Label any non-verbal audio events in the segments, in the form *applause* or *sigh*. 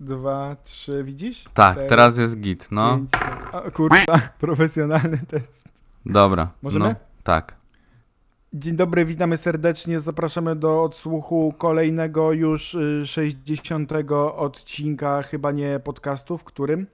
dwa, trzy, widzisz? Tak, Cztery, teraz jest git, no. pięć, sześć. O, kurwa, *laughs* profesjonalny test. Dobra. Możemy? No, tak. Dzień dobry, witamy serdecznie. Zapraszamy do odsłuchu kolejnego już y, 60 odcinka, chyba nie podcastu, w którym?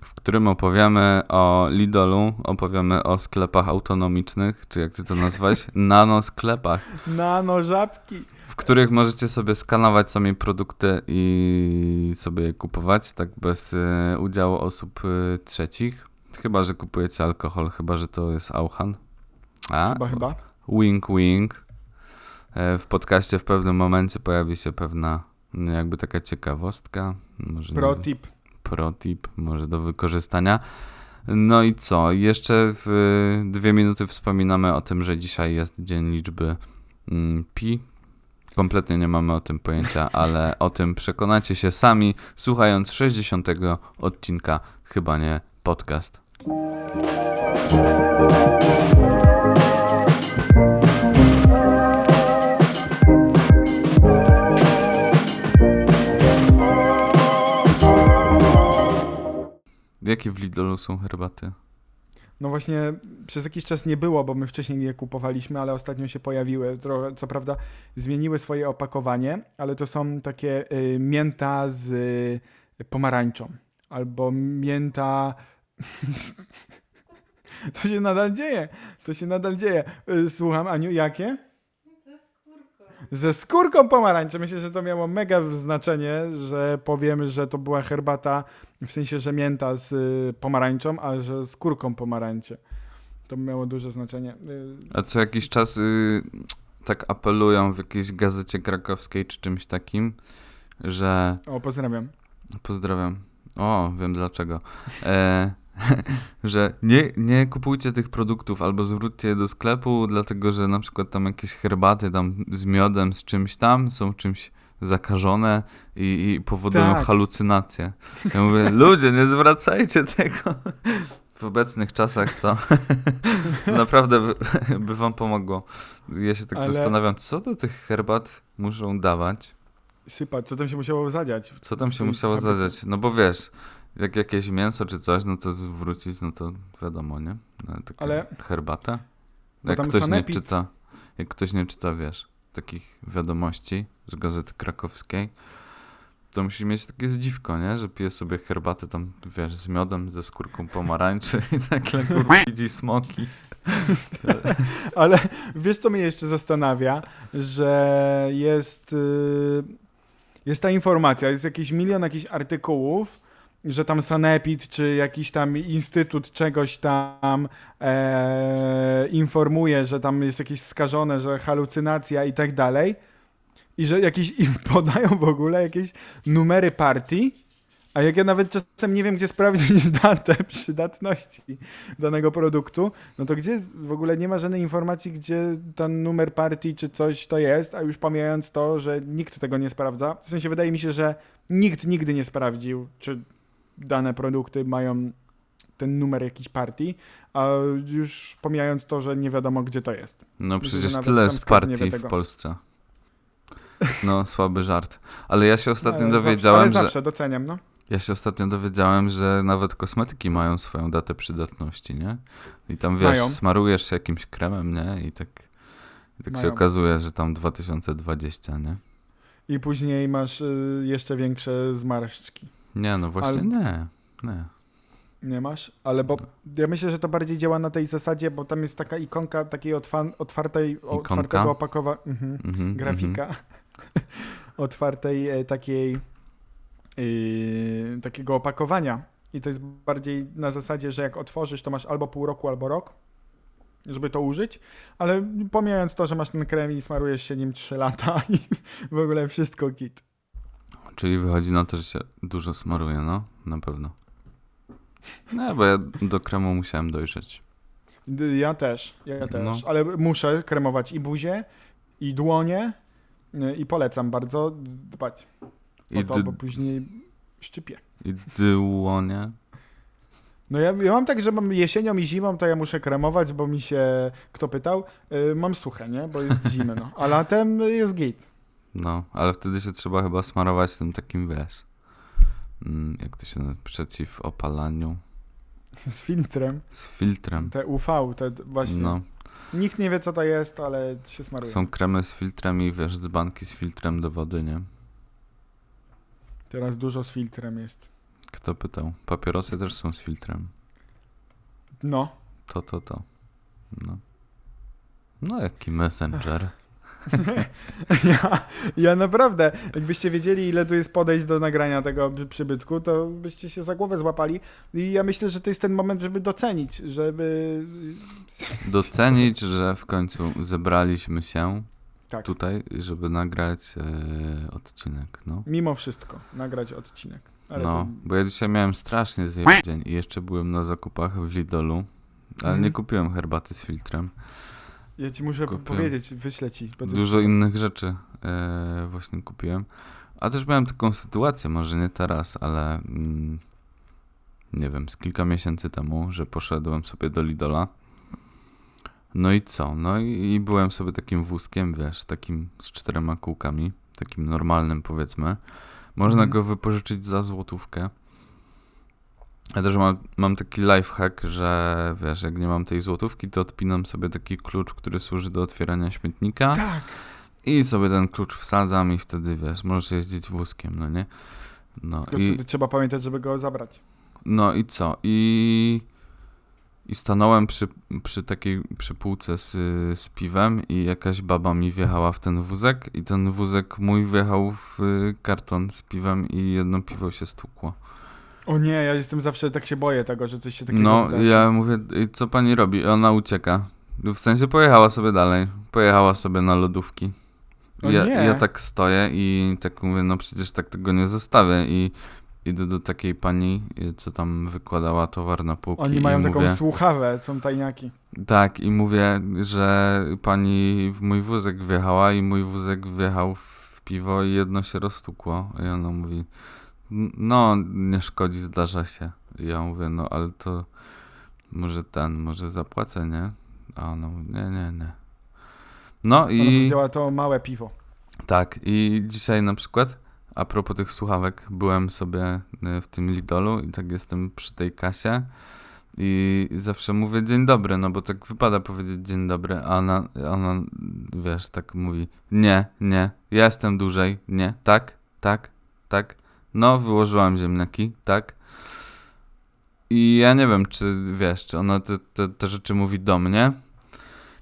W którym opowiemy o Lidolu, opowiemy o sklepach autonomicznych, czy jak ty to nazwałeś? *laughs* Nanosklepach, Nano żabki. W których możecie sobie skanować sami produkty i sobie je kupować, tak bez y, udziału osób y, trzecich. Chyba, że kupujecie alkohol, chyba, że to jest Auchan. A, Chyba, chyba. Wink, wink. E, W podcaście w pewnym momencie pojawi się pewna no, jakby taka ciekawostka. Może Pro nie- tip. pro tip, może do wykorzystania. No i co? Jeszcze w dwie minuty wspominamy o tym, że dzisiaj jest dzień liczby mm, pi. Kompletnie nie mamy o tym pojęcia, ale o tym przekonacie się sami, słuchając 60 odcinka Chyba nie podcast. Jakie w Lidlu są herbaty? No właśnie przez jakiś czas nie było, bo my wcześniej je kupowaliśmy, ale ostatnio się pojawiły. Trochę, co prawda zmieniły swoje opakowanie, ale to są takie y, mięta z y, pomarańczą. Albo mięta... *laughs* to się nadal dzieje. To się nadal dzieje. Y, Słucham, Aniu, jakie? Ze skórką pomarańczy. Myślę, że to miało mega znaczenie, że powiemy, że to była herbata, w sensie, że mięta z y, pomarańczą, a że skórką pomarańczy. To miało duże znaczenie. Y, A co jakiś czas y, tak apelują w jakiejś gazecie krakowskiej czy czymś takim, że O, pozdrawiam. pozdrawiam. O, wiem dlaczego. E, *laughs* że nie, nie kupujcie tych produktów albo zwróćcie je do sklepu, dlatego że na przykład tam jakieś herbaty tam z miodem, z czymś tam są czymś zakażone i, i powodują Tak. halucynacje. Ja mówię, *laughs* ludzie, nie zwracajcie tego. W obecnych czasach to, to *laughs* naprawdę by, by wam pomogło. Ja się tak Ale- zastanawiam, co do tych herbat muszą dawać? Sypa, co tam się musiało zadziać? Co tam się musiało zadziać? No bo wiesz, jak jakieś mięso czy coś, no to zwrócić, no to wiadomo, nie? No, Ale- herbatę. Jak ktoś nie czyta, jak ktoś nie czyta, wiesz, takich wiadomości z Gazety Krakowskiej, to musi mieć takie zdziwko, nie? Że pije sobie herbatę tam, wiesz, z miodem, ze skórką pomarańczy *laughs* i nagle kurwa widzi smoki. *laughs* Ale wiesz, co mnie jeszcze zastanawia, że jest, y, jest ta informacja, jest jakiś milion jakichś artykułów, że tam Sanepid czy jakiś tam instytut czegoś tam e, informuje, że tam jest jakieś skażone, że halucynacja i tak dalej. I że jakieś *laughs* podają w ogóle jakieś numery partii, a jak ja nawet czasem nie wiem, gdzie sprawdzić *laughs* datę przydatności danego produktu, no to gdzie w ogóle nie ma żadnej informacji, gdzie ten numer partii czy coś to jest, a już pomijając to, że nikt tego nie sprawdza. W sensie wydaje mi się, że nikt nigdy nie sprawdził, czy dane produkty mają ten numer jakiejś partii, a już pomijając to, że nie wiadomo, gdzie to jest. No przecież tyle nie partii w. Polsce. No, słaby żart. Ale ja się ostatnio ale dowiedziałem, zawsze, ale że... zawsze doceniam, no. Ja się ostatnio dowiedziałem, że nawet kosmetyki mają swoją datę przydatności, nie? I tam wiesz, Mają. smarujesz się jakimś kremem, nie? I tak, i tak się okazuje, że tam 2020, nie? I później masz y, jeszcze większe zmarszczki. Nie, no właśnie Ale- nie. Nie. Nie masz? Ale bo ja myślę, że to bardziej działa na tej zasadzie, bo tam jest taka ikonka takiej otwa- otwartej, otwartego opakowania. Mhm. Mhm, mhm. grafika *laughs* otwartej e, takiej yy, takiego opakowania. I to jest bardziej na zasadzie, że jak otworzysz, to masz albo pół roku, albo rok, żeby to użyć, ale pomijając to, że masz ten krem i smarujesz się nim 3 lata *laughs* i w ogóle wszystko kit. Czyli wychodzi na to, że się dużo smaruje, no? Na pewno. No, bo ja do kremu musiałem dojrzeć. Ja też, ja też, No. ale muszę kremować i buzię, i dłonie yy, i polecam bardzo dbać I, to, bo później szczypie. i dyłonie. No ja, ja mam tak, że mam jesienią i zimą, to ja muszę kremować, bo mi się, kto pytał, y, mam suche, nie? Bo jest zimno. *laughs* A latem jest git. No, ale wtedy się trzeba chyba smarować tym takim, wiesz, mm, jak to się nazywa, przeciw opalaniu, Z filtrem. z filtrem. Te UV, te właśnie. No, Nikt nie wie co to jest, ale się smaruje. są kremy z filtrem i wiesz, dzbanki z filtrem do wody, nie? Teraz dużo z filtrem jest. Kto pytał? Papierosy też są z filtrem. No. To, to, to. No. No, jaki messenger. *laughs* Ja, ja naprawdę, jakbyście wiedzieli, ile tu jest podejść do nagrania tego przy- przybytku, to byście się za głowę złapali. I ja myślę, że to jest ten moment, żeby docenić, żeby. Docenić, że w końcu zebraliśmy się Tak. tutaj, żeby nagrać e, odcinek, no. Mimo wszystko, nagrać odcinek. Ale no, to, bo ja dzisiaj miałem strasznie zjebany dzień i jeszcze byłem na zakupach w Lidolu, ale Mhm. nie kupiłem herbaty z filtrem. ja ci muszę kupiłem powiedzieć, wyślę ci. Dużo innych rzeczy e, właśnie kupiłem. A też miałem taką sytuację, może nie teraz, ale mm, nie wiem, z kilka miesięcy temu, że poszedłem sobie do Lidola. No i co? No i, i byłem sobie takim wózkiem, wiesz, takim z czterema kółkami, takim normalnym powiedzmy. Można Mhm. go wypożyczyć za złotówkę. Ja też mam, mam taki lifehack, że wiesz, jak nie mam tej złotówki, to odpinam sobie taki klucz, który służy do otwierania śmietnika. Tak. I sobie ten klucz wsadzam i wtedy wiesz, możesz jeździć wózkiem, no nie? No Tylko i, wtedy trzeba pamiętać, żeby go zabrać. no i co? I, i stanąłem przy, przy takiej przy półce z, z piwem i jakaś baba mi wjechała w ten wózek i ten wózek mój wjechał w karton z piwem i jedno piwo się stłukło. O nie, ja jestem zawsze, tak się boję tego, że coś się takiego No, wydarzy. ja mówię, "Ej, co pani robi? I ona ucieka. W sensie pojechała sobie dalej. Pojechała sobie na lodówki. O Ja, nie. ja tak stoję i tak mówię, no przecież tak tego nie zostawię i idę do takiej pani, y, co tam wykładała towar na półki Oni mają i taką mówię, słuchawę, są tajniaki. tak i mówię, że pani w mój wózek wjechała i mój wózek wjechał w piwo i jedno się rozstukło i ona mówi, "N- no nie szkodzi, zdarza się. I ja mówię, no ale to może ten, może zapłacę, nie? A ona mówi, nie, nie, nie. No Ona i... powiedziała to małe piwo. Tak, i dzisiaj na przykład, a propos tych słuchawek, byłem sobie y, w tym Lidolu i tak jestem przy tej kasie i zawsze mówię dzień dobry, no bo tak wypada powiedzieć dzień dobry, a ona, ona wiesz, tak mówi nie, nie, ja jestem dłużej, nie, tak, tak, tak, no wyłożyłam ziemniaki, tak. I ja nie wiem, czy wiesz, czy ona te, te, te rzeczy mówi do mnie,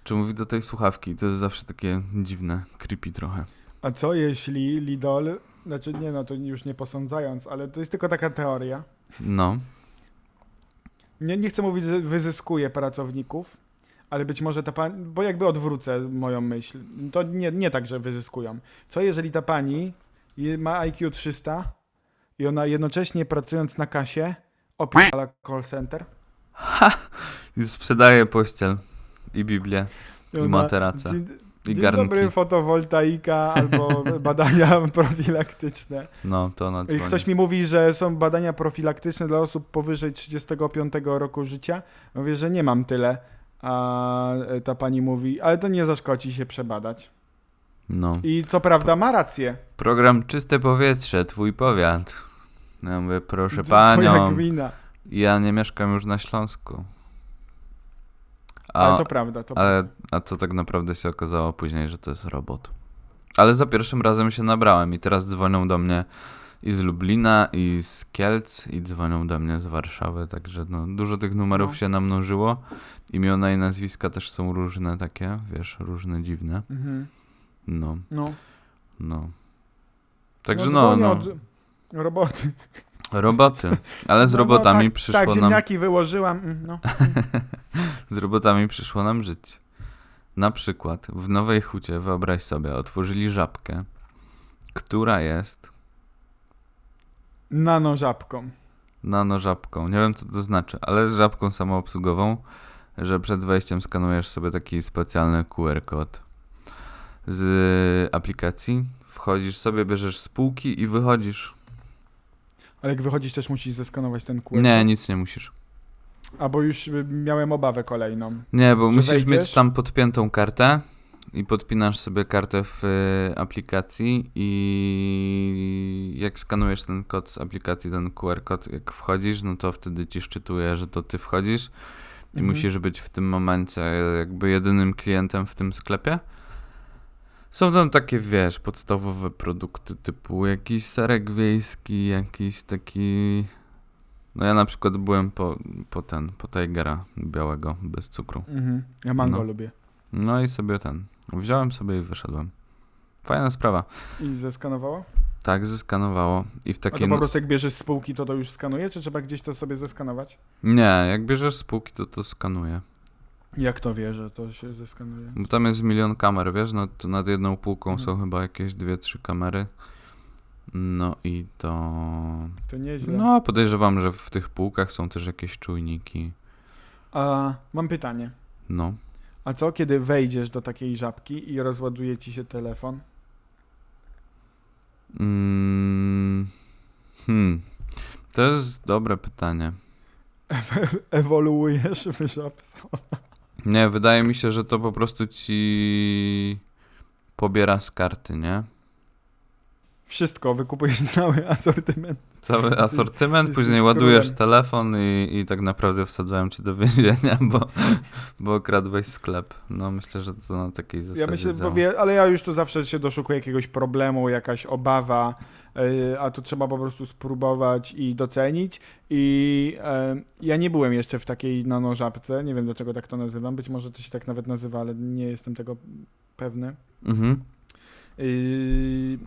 czy mówi do tej słuchawki. To jest zawsze takie dziwne, creepy trochę. A co jeśli Lidl, znaczy nie no, to już nie posądzając, ale to jest tylko taka teoria. No, Nie, nie chcę mówić, że wyzyskuje pracowników, ale być może ta pani, bo jakby odwrócę moją myśl, to nie, nie tak, że wyzyskują. Co jeżeli ta pani ma IQ 300 i ona jednocześnie pracując na kasie opierdala call center? i sprzedaje pościel i Biblię i ona- materace Dzień, i dzień garnki. dobry, fotowoltaika albo *laughs* badania profilaktyczne. No, to ona I dzwoni. Ktoś mi mówi, że są badania profilaktyczne dla osób powyżej 35 roku życia. Mówię, że nie mam tyle. A ta pani mówi, ale to nie zaszkodzi się przebadać. No. I co prawda ma rację. Program Czyste Powietrze, twój powiat. Ja mówię, proszę panią, gmina. ja nie mieszkam już na Śląsku. Ale A, to prawda. To ale, a to tak naprawdę się okazało później, że to jest robot. Ale za pierwszym razem się nabrałem i teraz dzwonią do mnie i z Lublina, i z Kielc, i dzwonią do mnie z Warszawy, także no, dużo tych numerów No. się namnożyło. Imiona i nazwiska też są różne takie, wiesz, różne dziwne. Mhm. No, No. no. Także no, no, no, roboty. roboty. Ale z No, no, robotami tak, przyszło Tak, nam, ziemniaki wyłożyłam. mm, No. *laughs* z robotami przyszło nam żyć. Na przykład w Nowej Hucie, wyobraź sobie, otworzyli żabkę, która jest Nano żabką. nano żabką. Nie wiem, co to znaczy, ale żabką samoobsługową, że przed wejściem skanujesz sobie taki specjalny QR kod z aplikacji. Wchodzisz sobie, bierzesz spółki i wychodzisz. Ale jak wychodzisz też musisz zeskanować ten QR. Nie, nic nie musisz. Albo już y, miałem obawę kolejną. Nie, bo musisz wejdziesz? mieć tam podpiętą kartę i podpinasz sobie kartę w y, aplikacji i jak skanujesz ten kod z aplikacji, ten QR kod, jak wchodzisz, no to wtedy ci szczytuje, że to ty wchodzisz i Mhm. musisz być w tym momencie jakby jedynym klientem w tym sklepie. Są tam takie, wiesz, podstawowe produkty typu jakiś serek wiejski, jakiś taki... No ja na przykład byłem po, po ten, po Tigera białego, bez cukru. Mhm. Ja mango No. lubię. No i sobie ten, wziąłem sobie i wyszedłem. Fajna sprawa. I zeskanowało? Tak, zeskanowało i w A to takiej... po prostu jak bierzesz z spółki, to to już skanuje, czy trzeba gdzieś to sobie zeskanować? Nie, jak bierzesz spółki, to to skanuje. Jak to wie, że to się zeskanuje? Bo tam jest milion kamer, wiesz, no to nad jedną półką Mhm. są chyba jakieś dwie, trzy kamery. No i to... To nieźle. No, podejrzewam, że w tych półkach są też jakieś czujniki. A mam pytanie. No. A co, kiedy wejdziesz do takiej żabki i rozładuje ci się telefon? Mm, hmm. To jest dobre pytanie. *laughs* Ewoluujesz w żabce? Nie, wydaje mi się, że to po prostu ci pobiera z karty, nie? Wszystko, wykupujesz *laughs* cały asortyment. Cały asortyment, jesteś później ładujesz królem. telefon i, i tak naprawdę wsadzają cię do więzienia, *laughs* bo, bo okradłeś sklep. No myślę, że to na takiej zasadzie Ja myślę, działa. wie, ale ja już tu zawsze się doszukuję jakiegoś problemu, jakaś obawa, yy, a tu trzeba po prostu spróbować i docenić. I yy, ja nie byłem jeszcze w takiej nanożabce, nie wiem dlaczego tak to nazywam, być może to się tak nawet nazywa, ale nie jestem tego pewny. Mhm. Yy...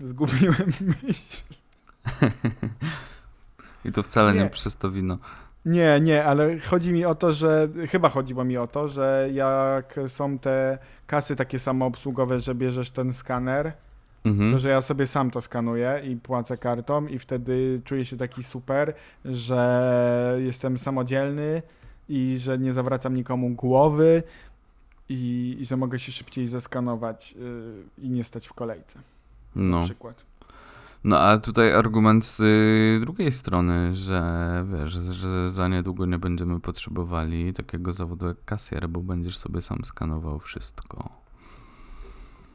Zgubiłem *laughs* myśl. I to wcale nie. Nie. przez to wino. Nie, nie, ale chodzi mi o to, że chyba chodziło mi o to, że jak są te kasy takie samoobsługowe, że bierzesz ten skaner, Mhm. to że ja sobie sam to skanuję i płacę kartą i wtedy czuję się taki super, że jestem samodzielny i że nie zawracam nikomu głowy i, i że mogę się szybciej zeskanować yy, i nie stać w kolejce. Na No. przykład. no, a tutaj argument z y, drugiej strony, że wiesz, że za niedługo nie będziemy potrzebowali takiego zawodu jak kasjer, bo będziesz sobie sam skanował wszystko.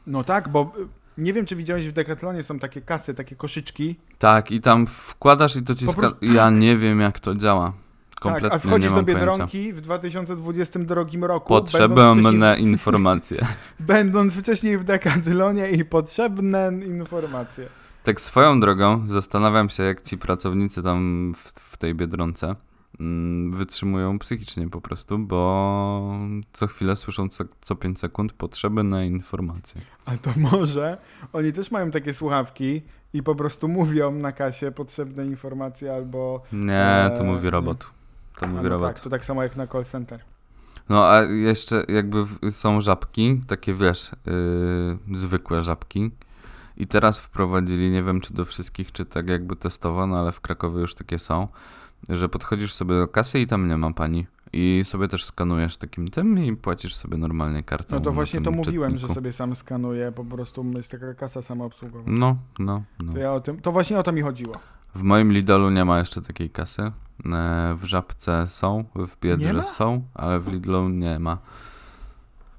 No tak, bo y, nie wiem, czy widziałeś w Decathlonie są takie kasy, takie koszyczki. Tak, i tam wkładasz i to ci Ja nie wiem, jak to działa. Kompletnie tak, a wchodzisz do mam pojęcia. Biedronki w 2022 roku, Potrzebne wcześniej, informacje. *laughs* będąc wcześniej w Decathlonie i potrzebne informacje. Tak swoją drogą, zastanawiam się, jak ci pracownicy tam w, w tej Biedronce mm, wytrzymują psychicznie po prostu, bo co chwilę słyszą co, co 5 sekund potrzeby na informacje. A to może oni też mają takie słuchawki i po prostu mówią na kasie potrzebne informacje albo... Nie, to Eee, mówi robot. To no robot. tak, to tak samo jak na call center. No a jeszcze jakby są żabki, takie wiesz, yy, zwykłe żabki. I teraz wprowadzili, nie wiem czy do wszystkich, czy tak jakby testowano, ale w Krakowie już takie są, że podchodzisz sobie do kasy i tam nie ma pani. I sobie też skanujesz takim tym i płacisz sobie normalnie kartą. No to właśnie to mówiłem, że sobie sam skanuję, po prostu jest taka kasa samoobsługowa. No, no, no. To, ja o tym, to właśnie o to mi chodziło. W moim Lidlu nie ma jeszcze takiej kasy. E, W Żabce są, w Biedrze są, ale w Lidlu nie ma.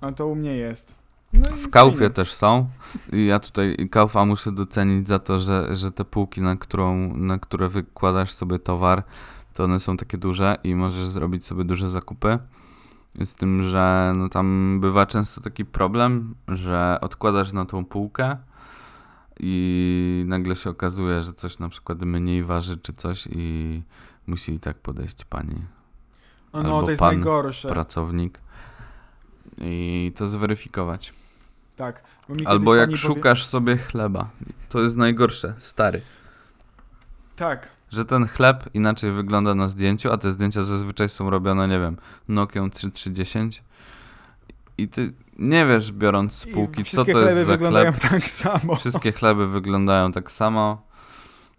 A to u mnie jest. No W Kaufie też są. I ja tutaj Kaufa muszę docenić za to, że, że te półki, na, którą, na które wykładasz sobie towar, to one są takie duże i możesz zrobić sobie duże zakupy. Z tym, że no tam bywa często taki problem, że odkładasz na tą półkę i nagle się okazuje, że coś na przykład mniej waży czy coś i musi i tak podejść pani, A no, albo to jest pan najgorsze. pracownik i to zweryfikować. Tak. Albo jak szukasz sobie chleba. To jest najgorsze, stary. Tak. Że ten chleb inaczej wygląda na zdjęciu, a te zdjęcia zazwyczaj są robione, nie wiem, Nokią 3310. I ty nie wiesz, biorąc z półki, co to jest za chleb. tak samo. Wszystkie chleby wyglądają tak samo,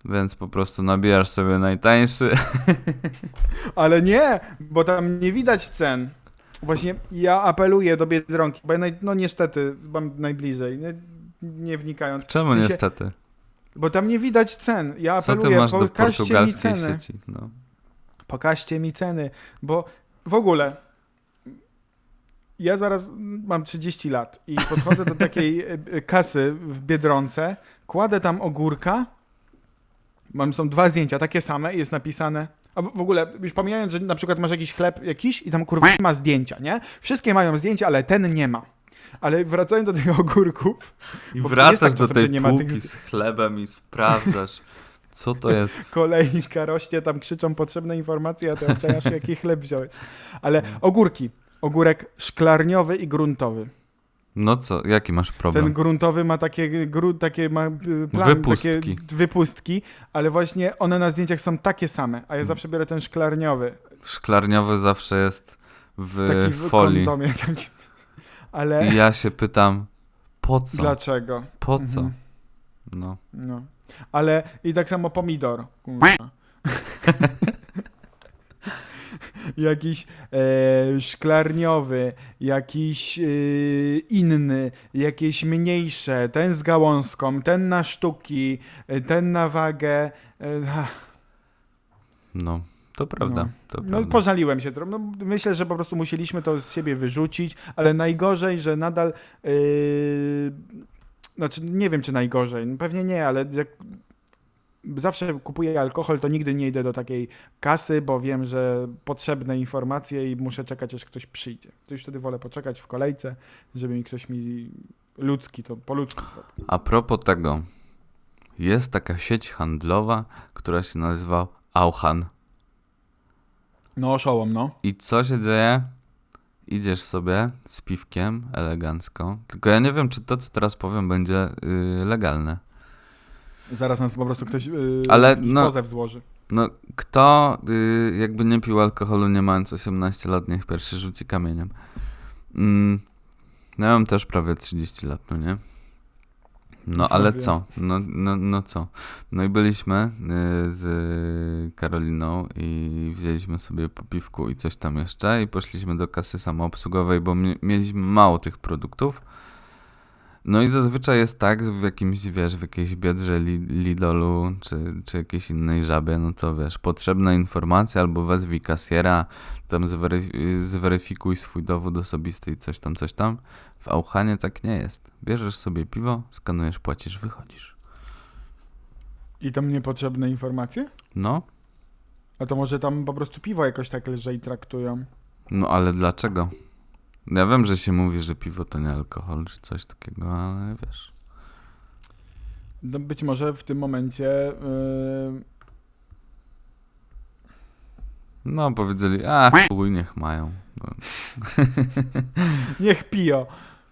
więc po prostu nabijasz sobie najtańszy. Ale nie, bo tam nie widać cen. Właśnie ja apeluję do Biedronki, bo ja naj, no niestety mam najbliżej, nie, nie wnikając. Czemu W sensie, niestety? Bo tam nie widać cen. Ja Co apeluję, ty masz do mi portugalskiej ceny. sieci? No. Pokażcie mi ceny, bo w ogóle ja zaraz mam 30 lat i podchodzę do takiej e, e, kasy w Biedronce, kładę tam ogórka, mam, są dwa zdjęcia, takie same i jest napisane, a w ogóle, już pomijając, że na przykład masz jakiś chleb jakiś i tam kurwa nie ma zdjęcia, nie? Wszystkie mają zdjęcia, ale ten nie ma. Ale wracając do tych ogórków, I wracasz tak do tej nie ma półki tych- z chlebem i sprawdzasz, co to jest. *laughs* kolejka rośnie, tam krzyczą potrzebne informacje, a ty oceniasz jaki chleb wziąłeś. Ale ogórki. Ogórek szklarniowy i gruntowy. No co, jaki masz problem? Ten gruntowy ma takie, gru, takie ma y, plamy, Wypustki. Takie wypustki, ale właśnie one na zdjęciach są takie same, a Mm. ja zawsze biorę ten szklarniowy. Szklarniowy zawsze jest w Taki w folii. kondomie. *laughs* Taki. Ale I ja się pytam, po co? dlaczego? Po co? Mhm. No. No. Ale i tak samo pomidor. *laughs* *laughs* jakiś e, szklarniowy, jakiś e, inny, jakieś mniejsze, ten z gałązką, ten na sztuki, e, ten na wagę. E, No, to prawda. No. To no prawda. pożaliłem się trochę. No, myślę, że po prostu musieliśmy to z siebie wyrzucić, ale najgorzej, że nadal. Yy, znaczy, nie wiem, czy najgorzej. No, Pewnie nie, ale jak zawsze kupuję alkohol, to nigdy nie idę do takiej kasy, bo wiem, że potrzebne informacje i muszę czekać, aż ktoś przyjdzie. To już wtedy wolę poczekać w kolejce, żeby mi ktoś mi ludzki, to po ludzku. A propos tego, jest taka sieć handlowa, która się nazywa Auchan. No, oszołom, no. I co się dzieje? Idziesz sobie z piwkiem elegancko. Tylko ja nie wiem, czy to, co teraz powiem, będzie yy, legalne. Zaraz nas po prostu ktoś yy, Ale, no- pozew złoży. No, kto y, jakby nie pił alkoholu nie mając 18 lat, niech pierwszy rzuci kamieniem. Mm, no ja mam też prawie 30 lat, no nie? No ale co? No, no, no co? No i byliśmy y, z Karoliną i wzięliśmy sobie po piwku i coś tam jeszcze i poszliśmy do kasy samoobsługowej, bo mi- mieliśmy mało tych produktów. No i zazwyczaj jest tak w jakimś, wiesz, w jakiejś biedrze li, Lidolu czy, czy jakiejś innej żabie, no to wiesz, potrzebna informacja albo wezwij kasjera, tam zwery- zweryfikuj swój dowód osobisty i coś tam, coś tam. W Auchanie tak nie jest. Bierzesz sobie piwo, skanujesz, płacisz, wychodzisz. I tam niepotrzebne informacje? No, A to może tam po prostu piwo jakoś tak lżej traktują. no ale dlaczego? Ja wiem, że się mówi, że piwo to nie alkohol czy coś takiego, ale wiesz. No być może w tym momencie yy, No, powiedzieli, a chuj, niech mają. No, *laughs* niech piją.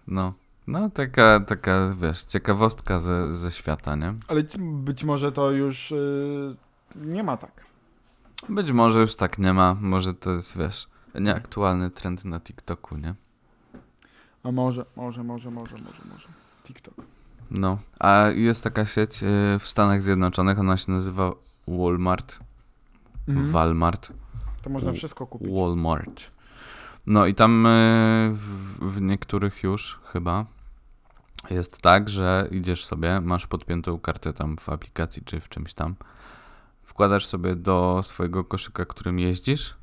no, no taka, taka, wiesz, ciekawostka ze, ze świata, nie? Ale być może to już yy, nie ma tak. Być może już tak nie ma, może to jest, wiesz, nieaktualny trend na TikToku, nie? A może, może, może, może, może, może. TikTok. No, a jest taka sieć y, w Stanach Zjednoczonych, ona się nazywa Walmart, Mhm. Walmart, To można wszystko kupić. Walmart. No i tam y, w, w niektórych już chyba jest tak, że idziesz sobie, masz podpiętą kartę tam w aplikacji czy w czymś tam, wkładasz sobie do swojego koszyka, którym jeździsz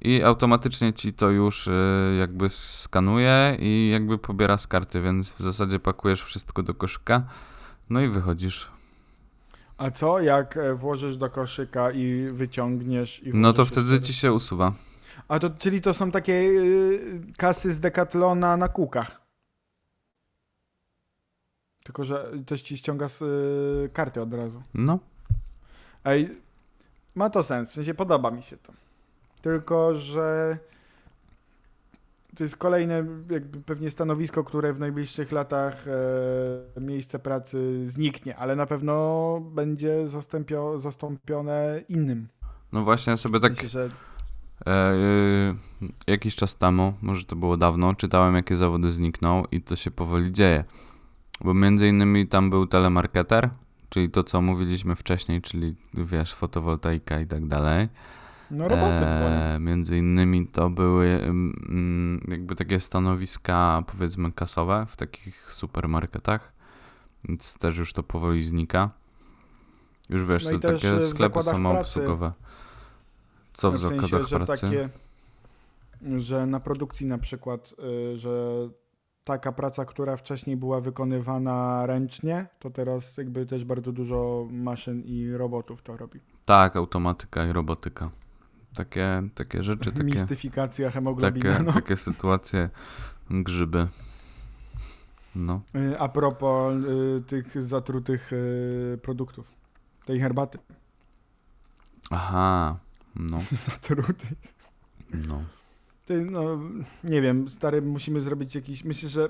i automatycznie ci to już y, jakby skanuje i jakby pobiera z karty, więc w zasadzie pakujesz wszystko do koszyka, no i wychodzisz. A co jak e, włożysz do koszyka i wyciągniesz i No to wtedy ci się usuwa. A to, czyli to są takie yy, kasy z Decathlona na kółkach. Tylko, że też ci ściąga z yy, karty od razu. No, Ej, ma to sens, w sensie podoba mi się to. Tylko, że to jest kolejne jakby pewnie stanowisko, które w najbliższych latach e, miejsce pracy zniknie, ale na pewno będzie zastąpio, zastąpione innym. no właśnie ja sobie tak sensie, że E, y, jakiś czas temu, może to było dawno, czytałem jakie zawody znikną i to się powoli dzieje. Bo między innymi tam był telemarketer, czyli to co mówiliśmy wcześniej, czyli wiesz, fotowoltaika i tak dalej. No roboty. E, między innymi to były mm, jakby takie stanowiska powiedzmy kasowe w takich supermarketach, więc też już to powoli znika. Już wiesz, No to takie sklepy samoobsługowe. Co w w sensie, zakładach że pracy? takie że na produkcji na przykład, y, że taka praca, która wcześniej była wykonywana ręcznie, to teraz jakby też bardzo dużo maszyn i robotów to robi. Tak, automatyka i robotyka. Takie, takie rzeczy, takie, Mistyfikacja hemoglobiny. takie, no. takie sytuacje, grzyby. No. Y, A propos y, tych zatrutych y, produktów, tej herbaty. Aha, no, *laughs* Zatrutych. no. Ty, no, nie wiem, stary, musimy zrobić jakiś. Myślę, że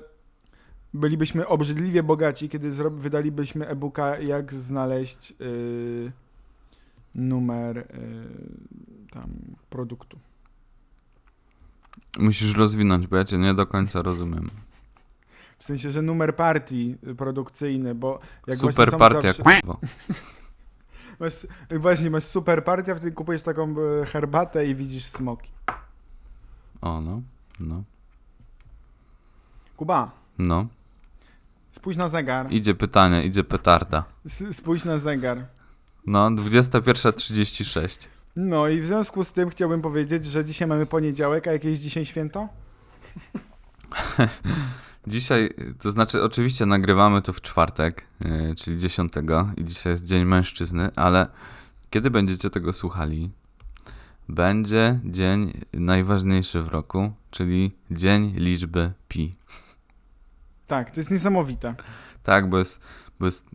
bylibyśmy obrzydliwie bogaci, kiedy wydalibyśmy e-booka, jak znaleźć y, numer y, tam produktu. Musisz rozwinąć, bo ja cię nie do końca rozumiem. W sensie, że numer partii produkcyjny, bo jak Super partia, zawsze-. *laughs* Masz, właśnie, masz super partia, wtedy kupujesz taką e, herbatę i widzisz smoki. O, no, no, Kuba, no. spójrz na zegar. Idzie pytanie, idzie petarda. S- spójrz na zegar. No, 21.36. No i w związku z tym chciałbym powiedzieć, że dzisiaj mamy poniedziałek, a jakie jest dzisiaj święto? *laughs* Dzisiaj, to znaczy oczywiście nagrywamy to w czwartek, yy, czyli 10 i dzisiaj jest Dzień Mężczyzny, ale kiedy będziecie tego słuchali, będzie dzień najważniejszy w roku, czyli Dzień Liczby Pi. Tak, to jest niesamowite. Tak, bo jest, bo jest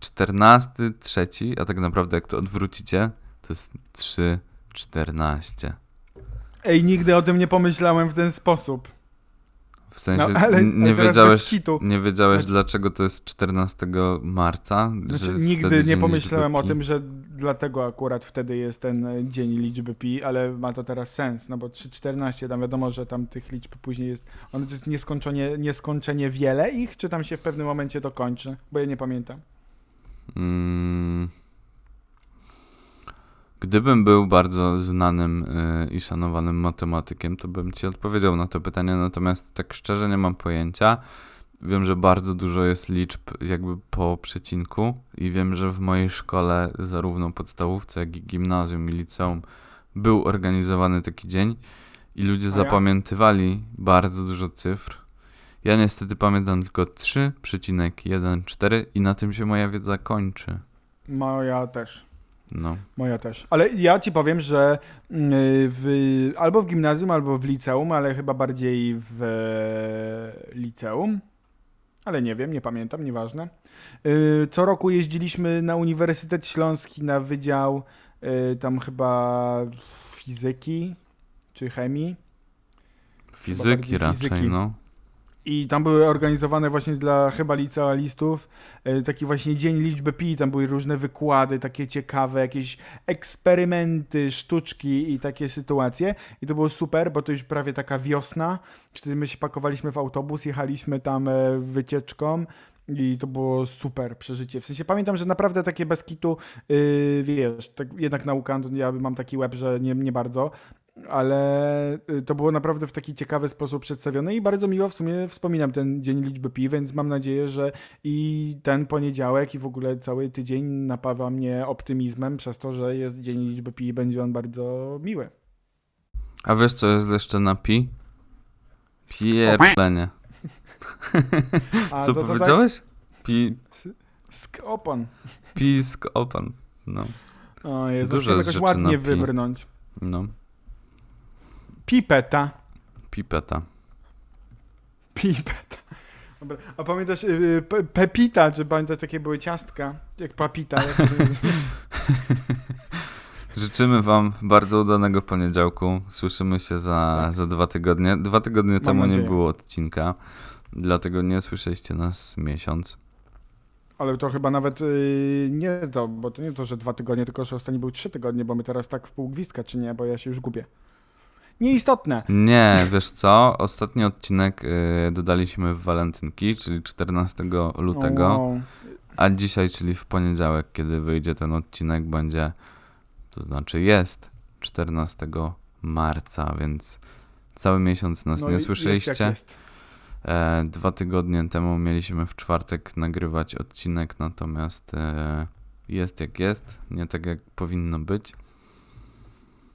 14, trzeci, a tak naprawdę jak to odwrócicie, to jest 3, 14. Ej, nigdy o tym nie pomyślałem w ten sposób. W sensie No, ale- nie, ale wiedziałeś, nie wiedziałeś, Znaczy- dlaczego to jest 14 marca? Znaczy, nigdy nie pomyślałem o tym, że dlatego akurat wtedy jest ten e, dzień liczby pi, ale ma to teraz sens, no bo 3,14, tam wiadomo, że tam tych liczb później jest, to jest nieskończenie, nieskończenie wiele ich, czy tam się w pewnym momencie dokończy, bo ja nie pamiętam. Mm. Gdybym był bardzo znanym y, i szanowanym matematykiem, to bym ci odpowiedział na to pytanie, natomiast tak szczerze nie mam pojęcia. Wiem, że bardzo dużo jest liczb jakby po przecinku i wiem, że w mojej szkole, zarówno podstawówce, jak i gimnazjum i liceum, był organizowany taki dzień i ludzie zapamiętywali bardzo dużo cyfr. Ja niestety pamiętam tylko 3,14 i na tym się moja wiedza kończy. Moja też. No. Moja też. Ale ja ci powiem, że mm, w, albo w gimnazjum, albo w liceum, ale chyba bardziej w e, liceum. Ale nie wiem, nie pamiętam, nieważne. Y, Co roku jeździliśmy na Uniwersytet Śląski na wydział y, tam chyba fizyki czy chemii. Fizyki bardziej raczej, fizyki. no. I tam były organizowane właśnie dla chyba licealistów e, taki właśnie dzień liczby pi, tam były różne wykłady, takie ciekawe, jakieś eksperymenty, sztuczki i takie sytuacje. I to było super, bo to już prawie taka wiosna. Wtedy my się pakowaliśmy w autobus, jechaliśmy tam e, wycieczką. I to było super przeżycie. W sensie pamiętam, że naprawdę takie bez kitu, yy, wiesz, tak, jednak nauka, ja mam taki łeb, że nie, nie bardzo, ale y, to było naprawdę w taki ciekawy sposób przedstawione i bardzo miło w sumie wspominam ten dzień liczby pi, więc mam nadzieję, że i ten poniedziałek i w ogóle cały tydzień napawa mnie optymizmem przez to, że jest dzień liczby pi i będzie on bardzo miły. A wiesz co jest jeszcze na pi? Pierdolenie. Co to powiedziałeś? Pi, Tak, skopon. pisk opan. No, O Jezu, Dużo jest jakoś ładnie pi. wybrnąć. no. Pipeta. Pipeta. Pipeta. Dobra. A pamiętasz y, y, pe- Pepita, czy pamiętasz takie były ciastka? Jak papita. Jak? *laughs* Życzymy wam bardzo udanego poniedziałku. Słyszymy się za, Tak. za dwa tygodnie. Dwa tygodnie temu nie nadzieję. było odcinka, dlatego nie słyszeliście nas miesiąc. Ale to chyba nawet y, nie to, bo to nie to, że dwa tygodnie, tylko że ostatni był trzy tygodnie, bo my teraz tak w pół gwizdka, czy nie, bo ja się już gubię. Nieistotne. Nie, wiesz co? Ostatni odcinek y, dodaliśmy w walentynki, czyli 14 lutego. O, A dzisiaj, czyli w poniedziałek, kiedy wyjdzie ten odcinek, będzie, to znaczy jest 14 marca, więc cały miesiąc nas no nie słyszeliście. Jest jest. E, dwa tygodnie temu mieliśmy w czwartek nagrywać odcinek, natomiast e, jest jak jest, nie tak jak powinno być.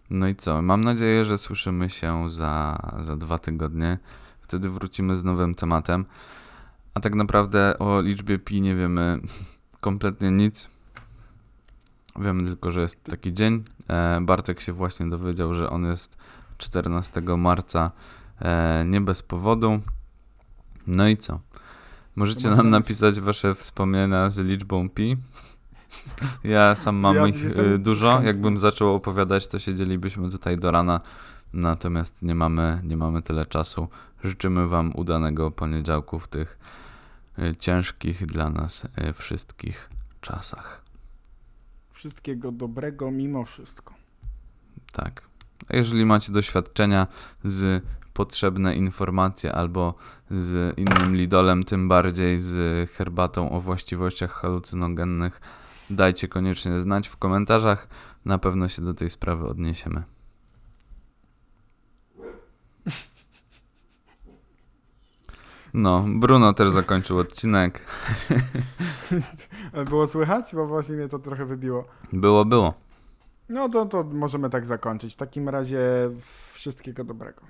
No i co? Mam nadzieję, że słyszymy się za, za dwa tygodnie. Wtedy wrócimy z nowym tematem. A tak naprawdę o liczbie pi nie wiemy *laughs* kompletnie nic. Wiemy tylko, że jest taki dzień. E, Bartek się właśnie dowiedział, że on jest 14 marca e, nie bez powodu. No i co? Możecie nam napisać wasze wspomnienia z liczbą pi. Ja sam mam Ja ich jestem y, dużo. Jakbym zaczął opowiadać, to siedzielibyśmy tutaj do rana. Natomiast nie mamy, nie mamy tyle czasu. Życzymy Wam udanego poniedziałku w tych y, ciężkich dla nas y, wszystkich czasach. Wszystkiego dobrego mimo wszystko. Tak. A jeżeli macie doświadczenia z potrzebne informacje albo z innym lidolem, tym bardziej z herbatą o właściwościach halucynogennych, dajcie koniecznie znać w komentarzach. Na pewno się do tej sprawy odniesiemy. No, Bruno też zakończył odcinek. *laughs* Było słychać? Bo właśnie mnie to trochę wybiło. Było, było. No to, to możemy tak zakończyć. W takim razie wszystkiego dobrego.